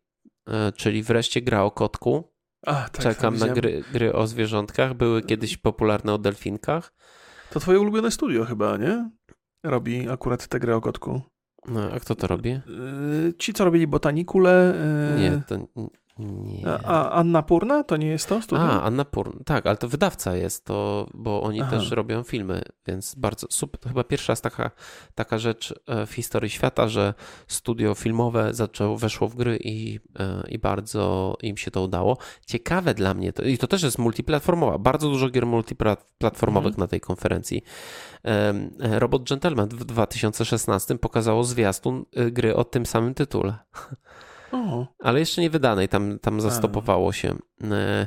e, czyli wreszcie gra o kotku. A, tak, Czekam na gry, gry o zwierzątkach. Były kiedyś popularne o delfinkach. To twoje ulubione studio chyba, nie? Robi akurat tę grę o kotku. No, a kto to robi? Yy, ci, co robili Botanicule. Yy... Nie, to Nie. A, a Anna Purna to nie jest to studio? A, Anna Purna, tak, ale to wydawca jest, to, bo oni Aha. też robią filmy, więc bardzo super. To chyba pierwsza raz taka, taka rzecz e, w historii świata, że studio filmowe zaczęło, weszło w gry i, e, i bardzo im się to udało. Ciekawe dla mnie, to, i to też jest multiplatformowa, bardzo dużo gier multiplatformowych mhm. na tej konferencji. Robot Gentleman w 2016 pokazało zwiastun gry o tym samym tytule. O. Ale jeszcze nie wydanej, tam, tam zastopowało się. E,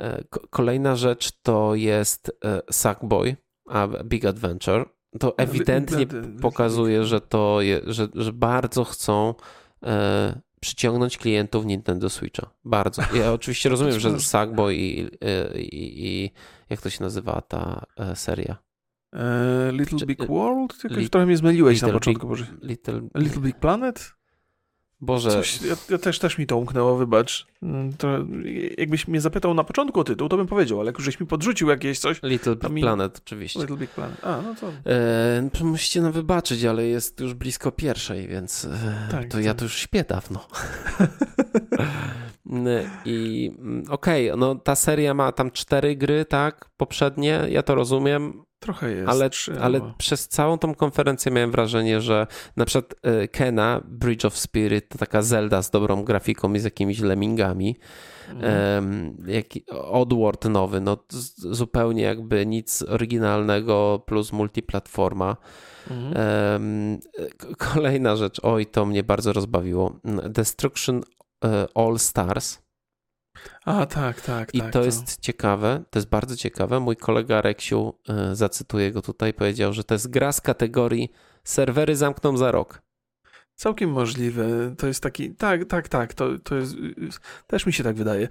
e, kolejna rzecz to jest e, Sackboy, a Big Adventure. To ewidentnie pokazuje, że to je, że, że bardzo chcą przyciągnąć klientów Nintendo Switcha. Bardzo. Ja oczywiście rozumiem, że Sackboy i, i, i jak to się nazywa ta seria? Little Big World? Jakoś trochę mnie zmyliłeś na początku. Big, Little, Little Big Planet? Boże. Coś, ja, ja, też, też mi to umknęło, wybacz. Mm, to, jakbyś mnie zapytał na początku o tytuł, to bym powiedział, ale jak żeś mi podrzucił jakieś coś... Little Big mi... Planet, oczywiście. Little Big Planet, a no to... E, musicie nam wybaczyć, ale jest już blisko pierwszej, więc e, tak, to tak. ja to już śpię dawno. I mm, okej, okay, no ta seria ma tam cztery gry, tak, poprzednie, ja to rozumiem. Trochę jest. Ale, ale przez całą tą konferencję miałem wrażenie, że na przykład e, Kena, Bridge of Spirit, to taka Zelda z dobrą grafiką i z jakimiś lemmingami. Mhm. jak nowy, no zupełnie jakby nic oryginalnego plus multiplatforma. Mhm. kolejna rzecz, oj, to mnie bardzo rozbawiło. Destruction e, All Stars. A, tak, tak. I tak, to, to, jest ciekawe, to jest bardzo ciekawe. Mój kolega Reksiu, y, zacytuję go tutaj, powiedział, że to jest gra z kategorii serwery zamkną za rok. Całkiem możliwe. To jest taki, tak, tak, tak, to, to jest, też mi się tak wydaje.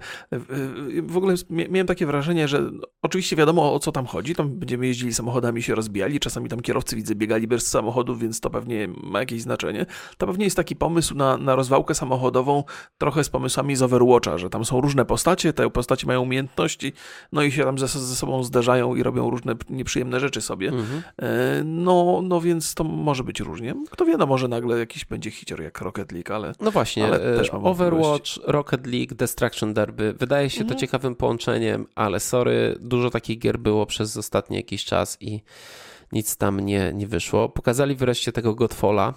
W ogóle miałem takie wrażenie, że oczywiście wiadomo o co tam chodzi, tam będziemy jeździli samochodami, się rozbijali, czasami tam kierowcy widzę biegali bez samochodów, więc to pewnie ma jakieś znaczenie. To pewnie jest taki pomysł na, na rozwałkę samochodową, trochę z pomysłami z Overwatcha, że tam są różne postacie, te postacie mają umiejętności, no i się tam ze, ze sobą zderzają i robią różne nieprzyjemne rzeczy sobie. Mhm. E, no, no więc to może być różnie. Kto wie, no może nagle jakiś będzie będzie hicior jak Rocket League, ale. No właśnie, ale e, Overwatch, Rocket League, Destruction Derby. Wydaje się mhm. to ciekawym połączeniem, ale sorry, dużo takich gier było przez ostatni jakiś czas i nic tam nie, nie wyszło. Pokazali wreszcie tego Godfalla.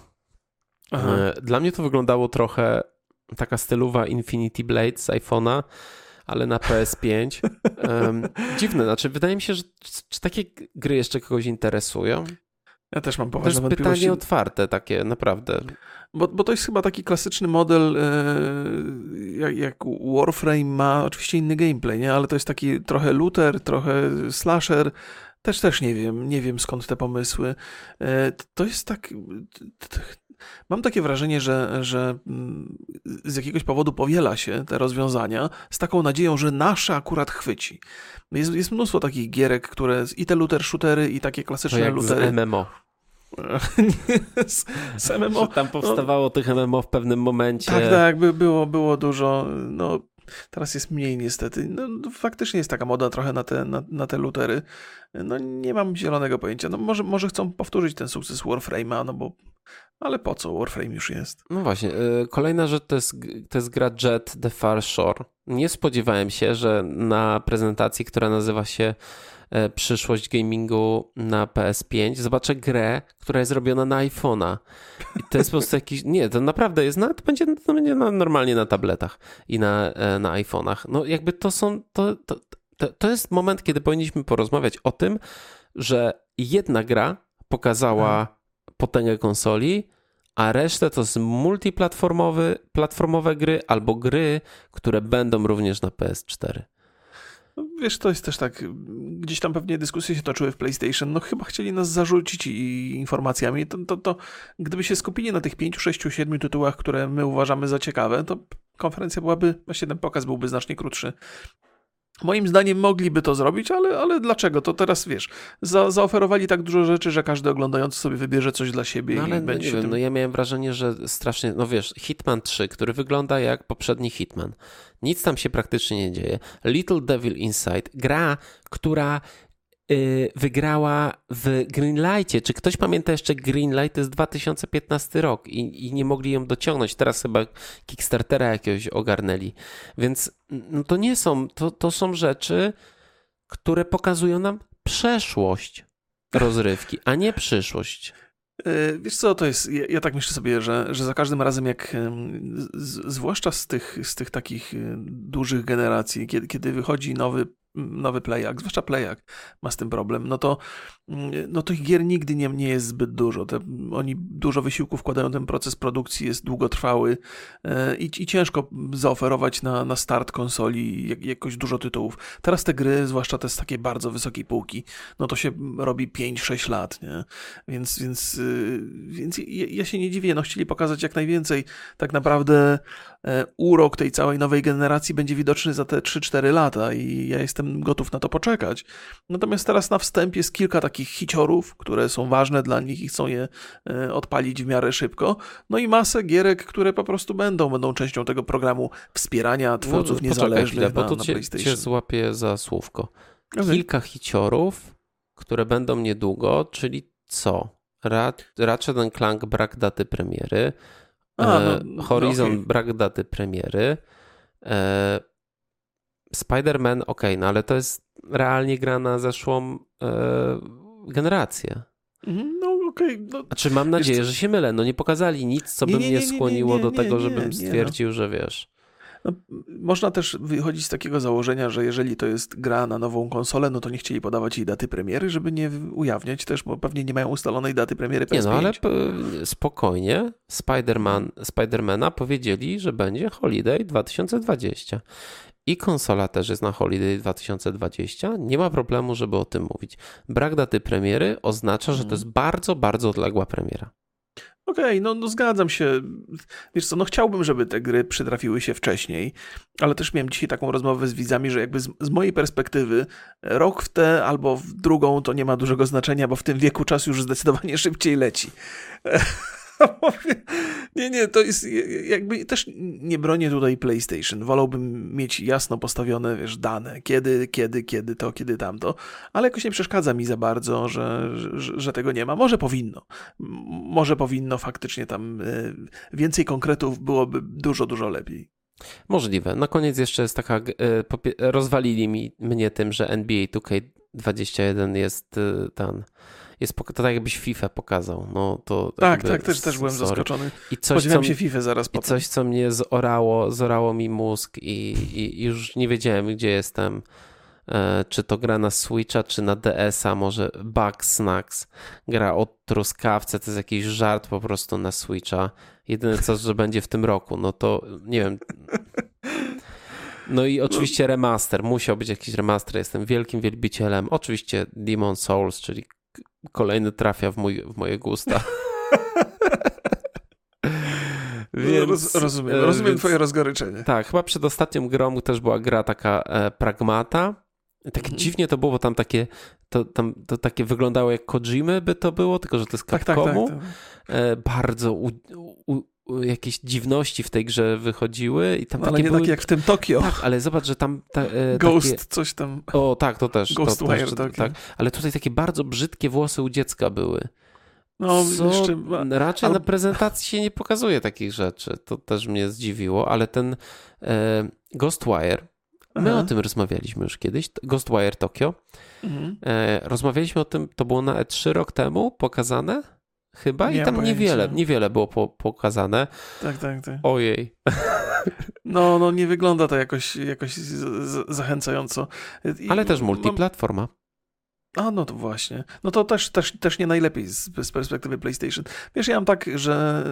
Aha. E, dla mnie to wyglądało trochę taka stylowa Infinity Blade z iPhone'a, ale na PS5. Um, dziwne, znaczy wydaje mi się, że czy takie gry jeszcze kogoś interesują? Ja też mam poważne to jest pytanie otwarte takie, naprawdę. Bo, bo to jest chyba taki klasyczny model, e, jak, jak Warframe ma oczywiście inny gameplay, nie? ale to jest taki trochę looter, trochę slasher. Też też nie wiem, nie wiem skąd te pomysły. E, to jest tak. Mam takie wrażenie, że, że mm, z jakiegoś powodu powiela się te rozwiązania z taką nadzieją, że nasze akurat chwyci. Jest, jest mnóstwo takich gierek, które i te looter shootery, i takie klasyczne to jak lootery. Z MMO. Z, MMO. Że tam powstawało no, tych MMO w pewnym momencie. Tak, tak, by, było, było dużo. No, teraz jest mniej niestety. No, no, faktycznie jest taka moda trochę na te, na, na te lutery. No nie mam zielonego pojęcia. No może, może chcą powtórzyć ten sukces Warframe'a, no bo ale po co? Warframe już jest. No właśnie. Y, kolejna rzecz to jest, to jest gra Jet The Far Shore. Nie spodziewałem się, że na prezentacji, która nazywa się przyszłość gamingu na PS5, zobaczę grę, która jest robiona na iPhone'a. I to jest po prostu jakiś. Nie, to naprawdę jest. No, to będzie, to będzie normalnie na tabletach i na, e, na iPhone'ach. No, jakby to są. To, to, to, to jest moment, kiedy powinniśmy porozmawiać o tym, że jedna gra pokazała potęgę konsoli, a resztę to są multiplatformowe platformowe gry albo gry, które będą również na PS4. Wiesz, to jest też tak, gdzieś tam pewnie dyskusje się toczyły w PlayStation, no chyba chcieli nas zarzucić informacjami, to, to, to gdyby się skupili na tych 5, 6, 7 tytułach, które my uważamy za ciekawe, to konferencja byłaby, właśnie ten pokaz byłby znacznie krótszy. Moim zdaniem mogliby to zrobić, ale, ale dlaczego? To teraz wiesz, za, zaoferowali tak dużo rzeczy, że każdy oglądający sobie wybierze coś dla siebie no, ale i no, będzie wiem, tym... no ja miałem wrażenie, że strasznie, no wiesz, Hitman 3, który wygląda jak poprzedni Hitman. Nic tam się praktycznie nie dzieje. Little Devil Inside, gra, która wygrała w Greenlightie. Czy ktoś pamięta jeszcze Greenlight? To jest 2015 rok i, i nie mogli ją dociągnąć. Teraz chyba Kickstartera jakiegoś ogarnęli. Więc no to nie są, to, to są rzeczy, które pokazują nam przeszłość rozrywki, a nie przyszłość. E, wiesz co, to jest, ja, ja, tak myślę sobie, że, że za każdym razem jak, z, zwłaszcza z tych, z tych takich e, dużych generacji, kiedy, kiedy wychodzi nowy nowy Playak, zwłaszcza Playak ma z tym problem, no to, mm, no to ich gier nigdy nie, nie jest zbyt dużo. Te, oni dużo wysiłku wkładają, ten proces produkcji jest długotrwały e, i, i ciężko zaoferować na, na start konsoli jak, jakoś dużo tytułów. Teraz te gry, zwłaszcza te z takiej bardzo wysokiej półki, no to się robi 5-6 lat, nie? Więc, więc, y, więc ja, ja się nie dziwię, no chcieli pokazać jak najwięcej. Tak naprawdę urok tej całej nowej generacji będzie widoczny za te 3-4 lata i ja jestem gotów na to poczekać. Natomiast teraz na wstępie jest kilka takich hiciorów, które są ważne dla nich i chcą je e, odpalić w miarę szybko. No i masę gierek, które po prostu będą, będą częścią tego programu wspierania twórców no, niezależnych chwilę, bo to na, cię, cię złapię za słówko. Kilka hiciorów, które będą niedługo, czyli co? Ratchet Clank brak daty premiery, A, no, e, Horizon okay. brak daty premiery, e, Spider-Man, ok, no ale to jest realnie gra na zeszłą e, generację. Mhm, no okej. Okay, no, znaczy mam nadzieję, że się mylę. No nie pokazali nic, co by nie, mnie skłoniło do tego, żebym no. stwierdził, że wiesz. No, można też wychodzić z takiego założenia, że jeżeli to jest gra na nową konsolę, no to nie chcieli podawać jej daty premiery, żeby nie ujawniać też, bo pewnie nie mają ustalonej daty premiery PS5. Nie no, ale spokojnie Spider-Man, Spidermana powiedzieli, że będzie Holiday 2020 i konsola też jest na Holiday 2020. Nie ma problemu, żeby o tym mówić. Brak daty premiery oznacza, że to jest bardzo, bardzo odległa premiera. Okej, okay, no, no zgadzam się. Wiesz co, no chciałbym, żeby te gry przytrafiły się wcześniej, ale też miałem dzisiaj taką rozmowę z widzami, że jakby z, z, mojej perspektywy rok w tę albo w drugą to nie ma dużego znaczenia, bo w tym wieku czas już zdecydowanie szybciej leci. Nie, nie, to jest jakby też nie bronię tutaj PlayStation. Wolałbym mieć jasno postawione, wiesz, dane, kiedy, kiedy, kiedy to, kiedy tamto, ale jakoś nie przeszkadza mi za bardzo, że, że, że tego nie ma. Może powinno. Może powinno faktycznie tam e, więcej konkretów byłoby dużo, dużo lepiej. Możliwe. Na koniec jeszcze jest taka, e, rozwalili mi mnie tym, że NBA 2K21 jest e, ten jest, to tak jakbyś FIFA pokazał. No, to tak, tak, też, też byłem sorry. zaskoczony. I coś, Spodziewałem co, się FIFA zaraz potem. I coś, co mnie zorało, zorało mi mózg i, i, już nie wiedziałem, gdzie jestem. E, czy to gra na Switcha, czy na DS-a, może Bug Snacks. Gra o truskawce, to jest jakiś żart po prostu na Switcha. Jedyne co, że będzie w tym roku, no to nie wiem. No i oczywiście remaster, musiał być jakiś remaster, jestem wielkim wielbicielem. Oczywiście Demon Souls, czyli kolejny trafia w, mój, w moje gusta. Więc, Roz, rozumiem, e, rozumiem więc, twoje rozgoryczenie. Tak, chyba przed ostatnią grą też była gra taka e, pragmata. Tak mhm. dziwnie to było, bo tam takie, to, tam, to takie wyglądało jak Kojimy by to było, tylko że to jest Capcomu. Tak, tak, tak, tak. E, bardzo u, u, jakieś dziwności w tej grze wychodziły i tam no, ale nie były... takie jak w tym Tokio. Tak, ale zobacz, że tam ta, e, Ghost takie... coś tam. O, tak, to też. Ghostwire to, tak. Ale tutaj takie bardzo brzydkie włosy u dziecka były. No, Co jeszcze... raczej ale... na prezentacji się nie pokazuje takich rzeczy. To też mnie zdziwiło, ale ten e, Ghostwire, my Aha. o tym rozmawialiśmy już kiedyś, Ghostwire Tokio. Mhm. E, rozmawialiśmy o tym, to było na E3 rok temu pokazane chyba nie i tam niewiele, niewiele było po, pokazane. Tak, tak, tak. Ojej. No, no nie wygląda to jakoś, jakoś zachęcająco. I Ale też multiplatforma. Mam... A, no to właśnie. No to też, też, też nie najlepiej z, z perspektywy PlayStation. Wiesz, ja mam tak, że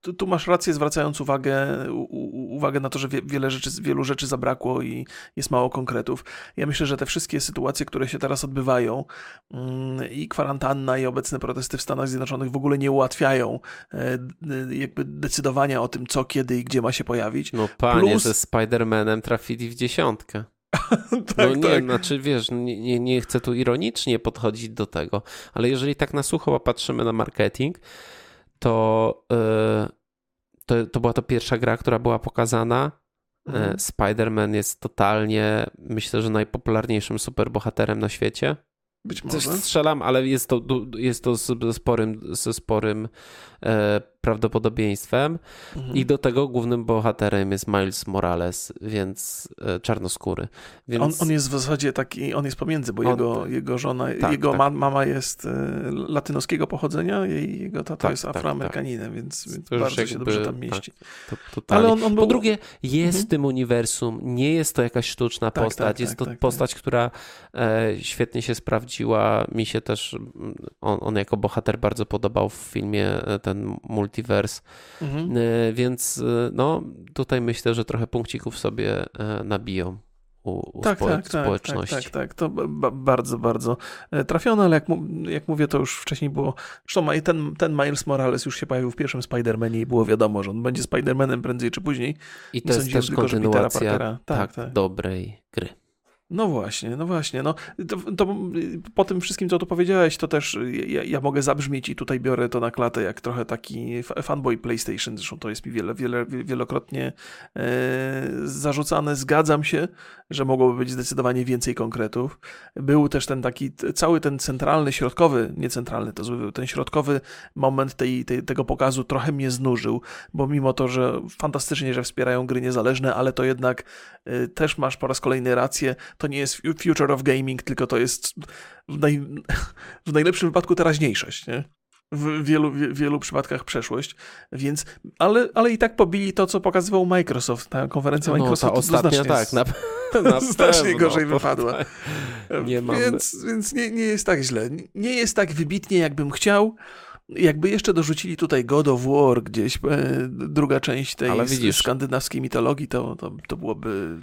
tu, tu masz rację zwracając uwagę, u, uwagę na to, że wie, wiele rzeczy, wielu rzeczy zabrakło i jest mało konkretów. Ja myślę, że te wszystkie sytuacje, które się teraz odbywają mm, i kwarantanna i obecne protesty w Stanach Zjednoczonych w ogóle nie ułatwiają e, jakby decydowania o tym, co, kiedy i gdzie ma się pojawić. No panie, Plus... ze Spider-Manem trafili w dziesiątkę. tak, no nie, tak. znaczy wiesz, nie, nie, nie chcę tu ironicznie podchodzić do tego, ale jeżeli tak na sucho patrzymy na marketing, to, yy, to, to była to pierwsza gra, która była pokazana. E, mhm. Spider-Man jest totalnie, myślę, że najpopularniejszym superbohaterem na świecie. Być może. Też strzelam, ale jest to, jest to ze sporym, ze sporym e, prawdopodobieństwem. Mhm. I do tego głównym bohaterem jest Miles Morales, więc e, czarnoskóry. Więc... On, on jest w zasadzie taki, on jest pomiędzy, bo on, jego, jego żona, tak, jego tak. Ma, mama jest e, latynoskiego pochodzenia, jej, jego tata tak, jest tak, afroamerykaninem, tak. więc, więc bardzo jakby, się dobrze tam mieści. To, Ale on, on był... Po drugie, jest mhm. w tym uniwersum, nie jest to jakaś sztuczna tak, postać, jest to postać, która e, świetnie się sprawdziła. Mi się też on, on jako bohater bardzo podobał w filmie e, ten multiverse, mhm. E, więc e, no tutaj myślę, że trochę punkcików sobie nabiją. U, u tak, spo, tak, społeczności. Tak, tak, tak, to bardzo, bardzo trafione, ale jak, jak mówię, to już wcześniej było. Zresztą ten, ten Miles Morales już się pojawił w pierwszym Spider-Manie i było wiadomo, że on będzie Spider-Manem prędzej czy później. I to jest też tylko, kontynuacja tak, tak, tak, dobrej gry. No właśnie, no właśnie. No, to, to, po tym wszystkim, co tu powiedziałeś, to też ja, ja, mogę zabrzmieć i tutaj biorę to na klatę jak trochę taki fanboy PlayStation. Zresztą to jest mi wiele, wiele, wielokrotnie e, zarzucane. Zgadzam się, że mogłoby być zdecydowanie więcej konkretów. Był też ten taki, cały ten centralny, środkowy, nie centralny, to zły, ten środkowy moment tej, tej, tego pokazu trochę mnie znużył, bo mimo to, że fantastycznie, że wspierają gry niezależne, ale to jednak e, też masz po raz kolejny rację, to nie jest future of gaming, tylko to jest w, naj, w najlepszym wypadku teraźniejszość, nie? W wielu, w wielu przypadkach przeszłość, więc, ale, ale i tak pobili to, co pokazywał Microsoft, ta konferencja no, Microsoftu. Ta ostatnia, tak, na, na znacznie pewno, gorzej wypadła. Tak. Nie więc, więc nie, nie jest tak źle. Nie jest tak wybitnie, jakbym chciał, jakby jeszcze dorzucili tutaj God of War gdzieś, e, druga część tej widzisz, skandynawskiej mitologii, to, to, to byłoby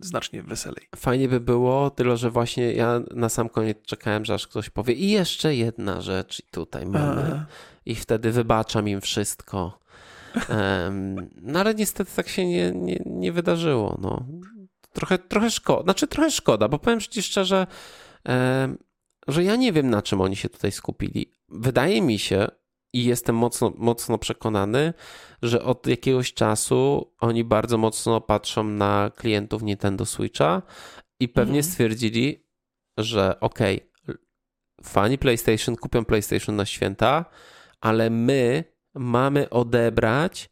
znacznie weselej. Fajnie by było, tyle że właśnie ja na sam koniec czekałem, że aż ktoś powie i jeszcze jedna rzecz i tutaj mamy. A. I wtedy wybaczam im wszystko. Um, no ale niestety tak się nie, nie, nie wydarzyło. No. Trochę, trochę szkoda, znaczy trochę szkoda, bo powiem ci szczerze, um, że ja nie wiem na czym oni się tutaj skupili, wydaje mi się i jestem mocno, mocno przekonany, że od jakiegoś czasu oni bardzo mocno patrzą na klientów Nintendo Switcha i pewnie mhm. stwierdzili, że okej, okay, fani PlayStation kupią PlayStation na święta, ale my mamy odebrać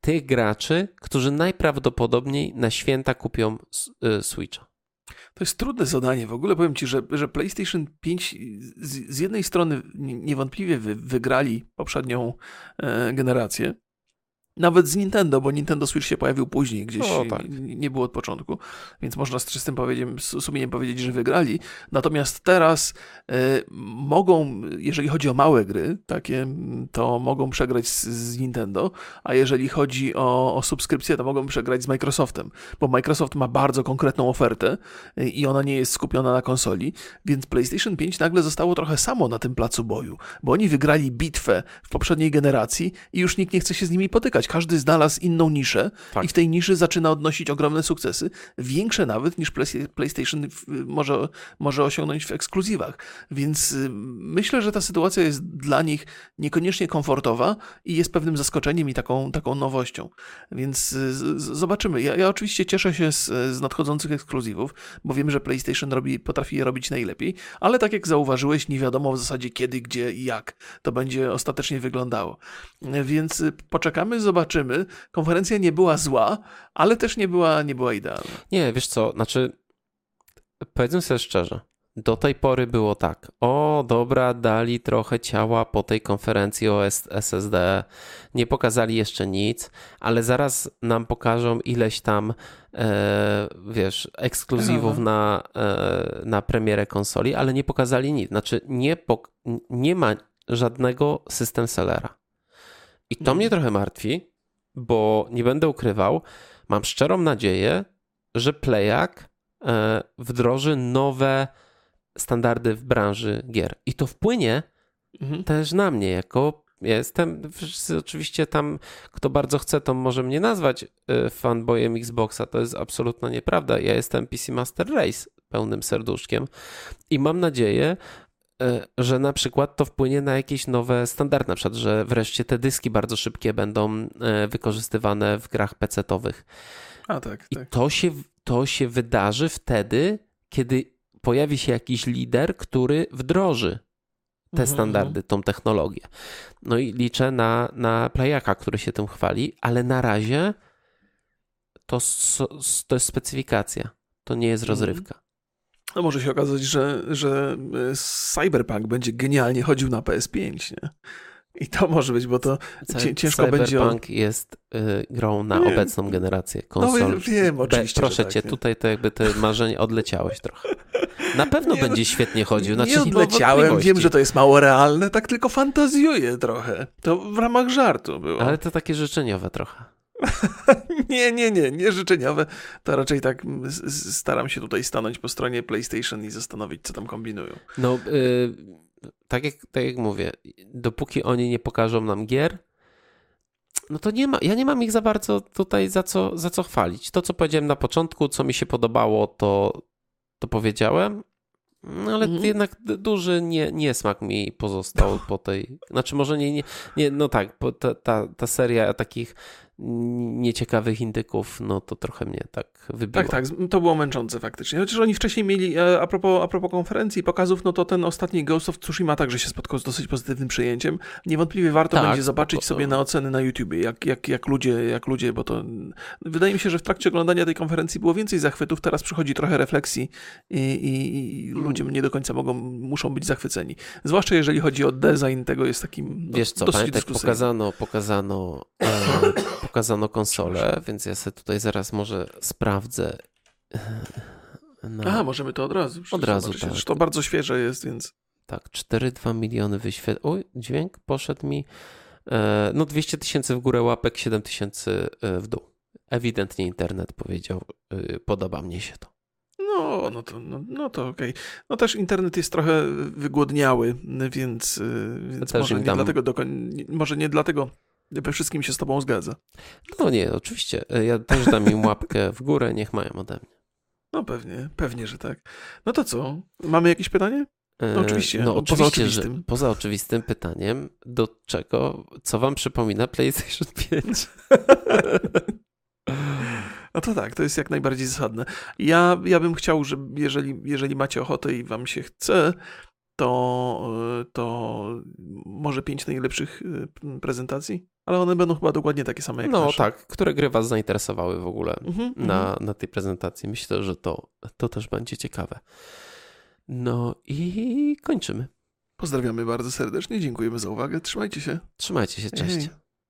tych graczy, którzy najprawdopodobniej na święta kupią y, Switcha. To jest trudne zadanie. W ogóle powiem Ci, że, że PlayStation 5 z, z jednej strony niewątpliwie wy, wygrali poprzednią e, generację, nawet z Nintendo, bo Nintendo Switch się pojawił później, gdzieś o, tak. nie było od początku, więc można z czystym sumieniem powiedzieć, że wygrali. Natomiast teraz y, mogą, jeżeli chodzi o małe gry, takie, to mogą przegrać z, z Nintendo, a jeżeli chodzi o, o, subskrypcję, to mogą przegrać z Microsoftem, bo Microsoft ma bardzo konkretną ofertę y, i ona nie jest skupiona na konsoli, więc PlayStation 5 nagle zostało trochę samo na tym placu boju, bo oni wygrali bitwę w poprzedniej generacji i już nikt nie chce się z nimi potykać każdy znalazł inną niszę tak. i w tej niszy zaczyna odnosić ogromne sukcesy, większe nawet niż PlayStation może, może osiągnąć w ekskluzywach. Więc y, myślę, że ta sytuacja jest dla nich niekoniecznie komfortowa i jest pewnym zaskoczeniem i taką, taką nowością. Więc y, zobaczymy. Ja, ja oczywiście cieszę się z, z nadchodzących ekskluzywów, bo wiem, że PlayStation robi, potrafi je robić najlepiej, ale tak jak zauważyłeś, nie wiadomo w zasadzie kiedy, gdzie i jak to będzie ostatecznie wyglądało. Więc y, poczekamy, zobaczymy zobaczymy. Konferencja nie była zła, ale też nie była, nie była idealna. Nie, wiesz co, znaczy powiedzmy sobie szczerze, do tej pory było tak. O, dobra, dali trochę ciała po tej konferencji o SSD. Nie pokazali jeszcze nic, ale zaraz nam pokażą ileś tam, e, wiesz, ekskluzywów na, e, na premierę konsoli, ale nie pokazali nic. Znaczy, nie, nie ma żadnego system sellera. I to mnie trochę martwi, bo nie będę ukrywał, mam szczerą nadzieję, że Playak e, wdroży nowe standardy w branży gier. I to wpłynie mhm. też na mnie, jako ja jestem, oczywiście tam, kto bardzo chce, to może mnie nazwać e, fanboyem Xboxa. To jest absolutna nieprawda. Ja jestem PC Master Race pełnym serduszkiem i mam nadzieję, że na przykład to wpłynie na jakieś nowe standardy, na przykład, że wreszcie te dyski bardzo szybkie będą e, wykorzystywane w grach PC-owych. A tak, I tak. to się, to się wydarzy wtedy, kiedy pojawi się jakiś lider, który wdroży te Mhm, standardy, tą technologię. No i liczę na, na Playaka, który się tym chwali, ale na razie to, to jest specyfikacja, to nie jest Mhm. rozrywka. No może się okazać, że, że e, Cyberpunk będzie genialnie chodził na PS5, nie? I to może być, bo to Cy- ciężko będzie o- Cyberpunk jest y, grą na Nie. obecną generację No konsol. wiem, wiem, Be- oczywiście, Proszę że tak, cię, nie? tutaj to jakby te marzenie odleciałeś trochę. Na pewno Nie, no, będzie świetnie chodził. Znaczy, nie odleciałem, wiem, że to jest mało realne, tak tylko fantazjuję trochę. To w ramach żartu było. Ale to takie życzeniowe trochę. Nie, nie, nie, nie życzeniowe. To raczej tak mm, staram się tutaj stanąć po stronie PlayStation i zastanowić, co tam kombinują. No, y, tak, jak, tak jak mówię, dopóki oni nie pokażą nam gier, no to nie ma, ja nie mam ich za bardzo tutaj za co, za co chwalić. To, co powiedziałem na początku, co mi się podobało, to, to powiedziałem, no ale Mhm. jednak duży nie, niesmak mi pozostał po tej, znaczy może nie, nie, nie no tak, ta, ta, ta seria takich nieciekawych indyków, no to trochę mnie tak wybiło. Tak, tak, to było męczące faktycznie. Chociaż oni wcześniej mieli, e, a propos, a propos konferencji i pokazów, no to ten ostatni Ghost of Tsushima także się spotkał z dosyć pozytywnym przyjęciem. Niewątpliwie warto Tak, będzie zobaczyć spoko. sobie na oceny na YouTubie, jak, jak, jak ludzie, jak ludzie, bo to wydaje mi się, że w trakcie oglądania tej konferencji było więcej zachwytów, teraz przychodzi trochę refleksji i, i, i ludzie nie do końca mogą, muszą być zachwyceni. Zwłaszcza jeżeli chodzi o design tego, jest takim Wiesz co, dosyć pamiętaj, pokazano, pokazano, e, pokazano konsolę, więc ja sobie tutaj zaraz może sprawdzę. e, Na, A, możemy to od razu. Od razu, tak. To bardzo świeże jest, więc... Tak, 4,2 miliony wyświetleń. Oj, dźwięk poszedł mi. E, no 200 tysięcy w górę łapek, 7 tysięcy e, w dół. Ewidentnie internet powiedział, e, podoba mnie się to. No, no to, no, no to okej. No też internet jest trochę wygłodniały, więc, więc może nie dlatego, dokoń, może nie dlatego we wszystkim się z tobą zgadza. No nie, oczywiście. Ja też dam im łapkę w górę, niech mają ode mnie. No pewnie, pewnie, że tak. No to co? Mamy jakieś pytanie? E, No oczywiście, No poza oczywiście, oczywistym. Że, poza oczywistym pytaniem, do czego, co wam przypomina PlayStation 5? No to tak, to jest jak najbardziej zasadne. Ja, ja bym chciał, że jeżeli, jeżeli macie ochotę i wam się chce, to, y, to może pięć najlepszych y, prezentacji, ale one będą chyba dokładnie takie same jak No nasze. tak, które gry was zainteresowały w ogóle Mhm, mhm. na, na tej prezentacji. Myślę, że to, to też będzie ciekawe. No i kończymy. Pozdrawiamy bardzo serdecznie, dziękujemy za uwagę, trzymajcie się. Trzymajcie się, cześć. Hej.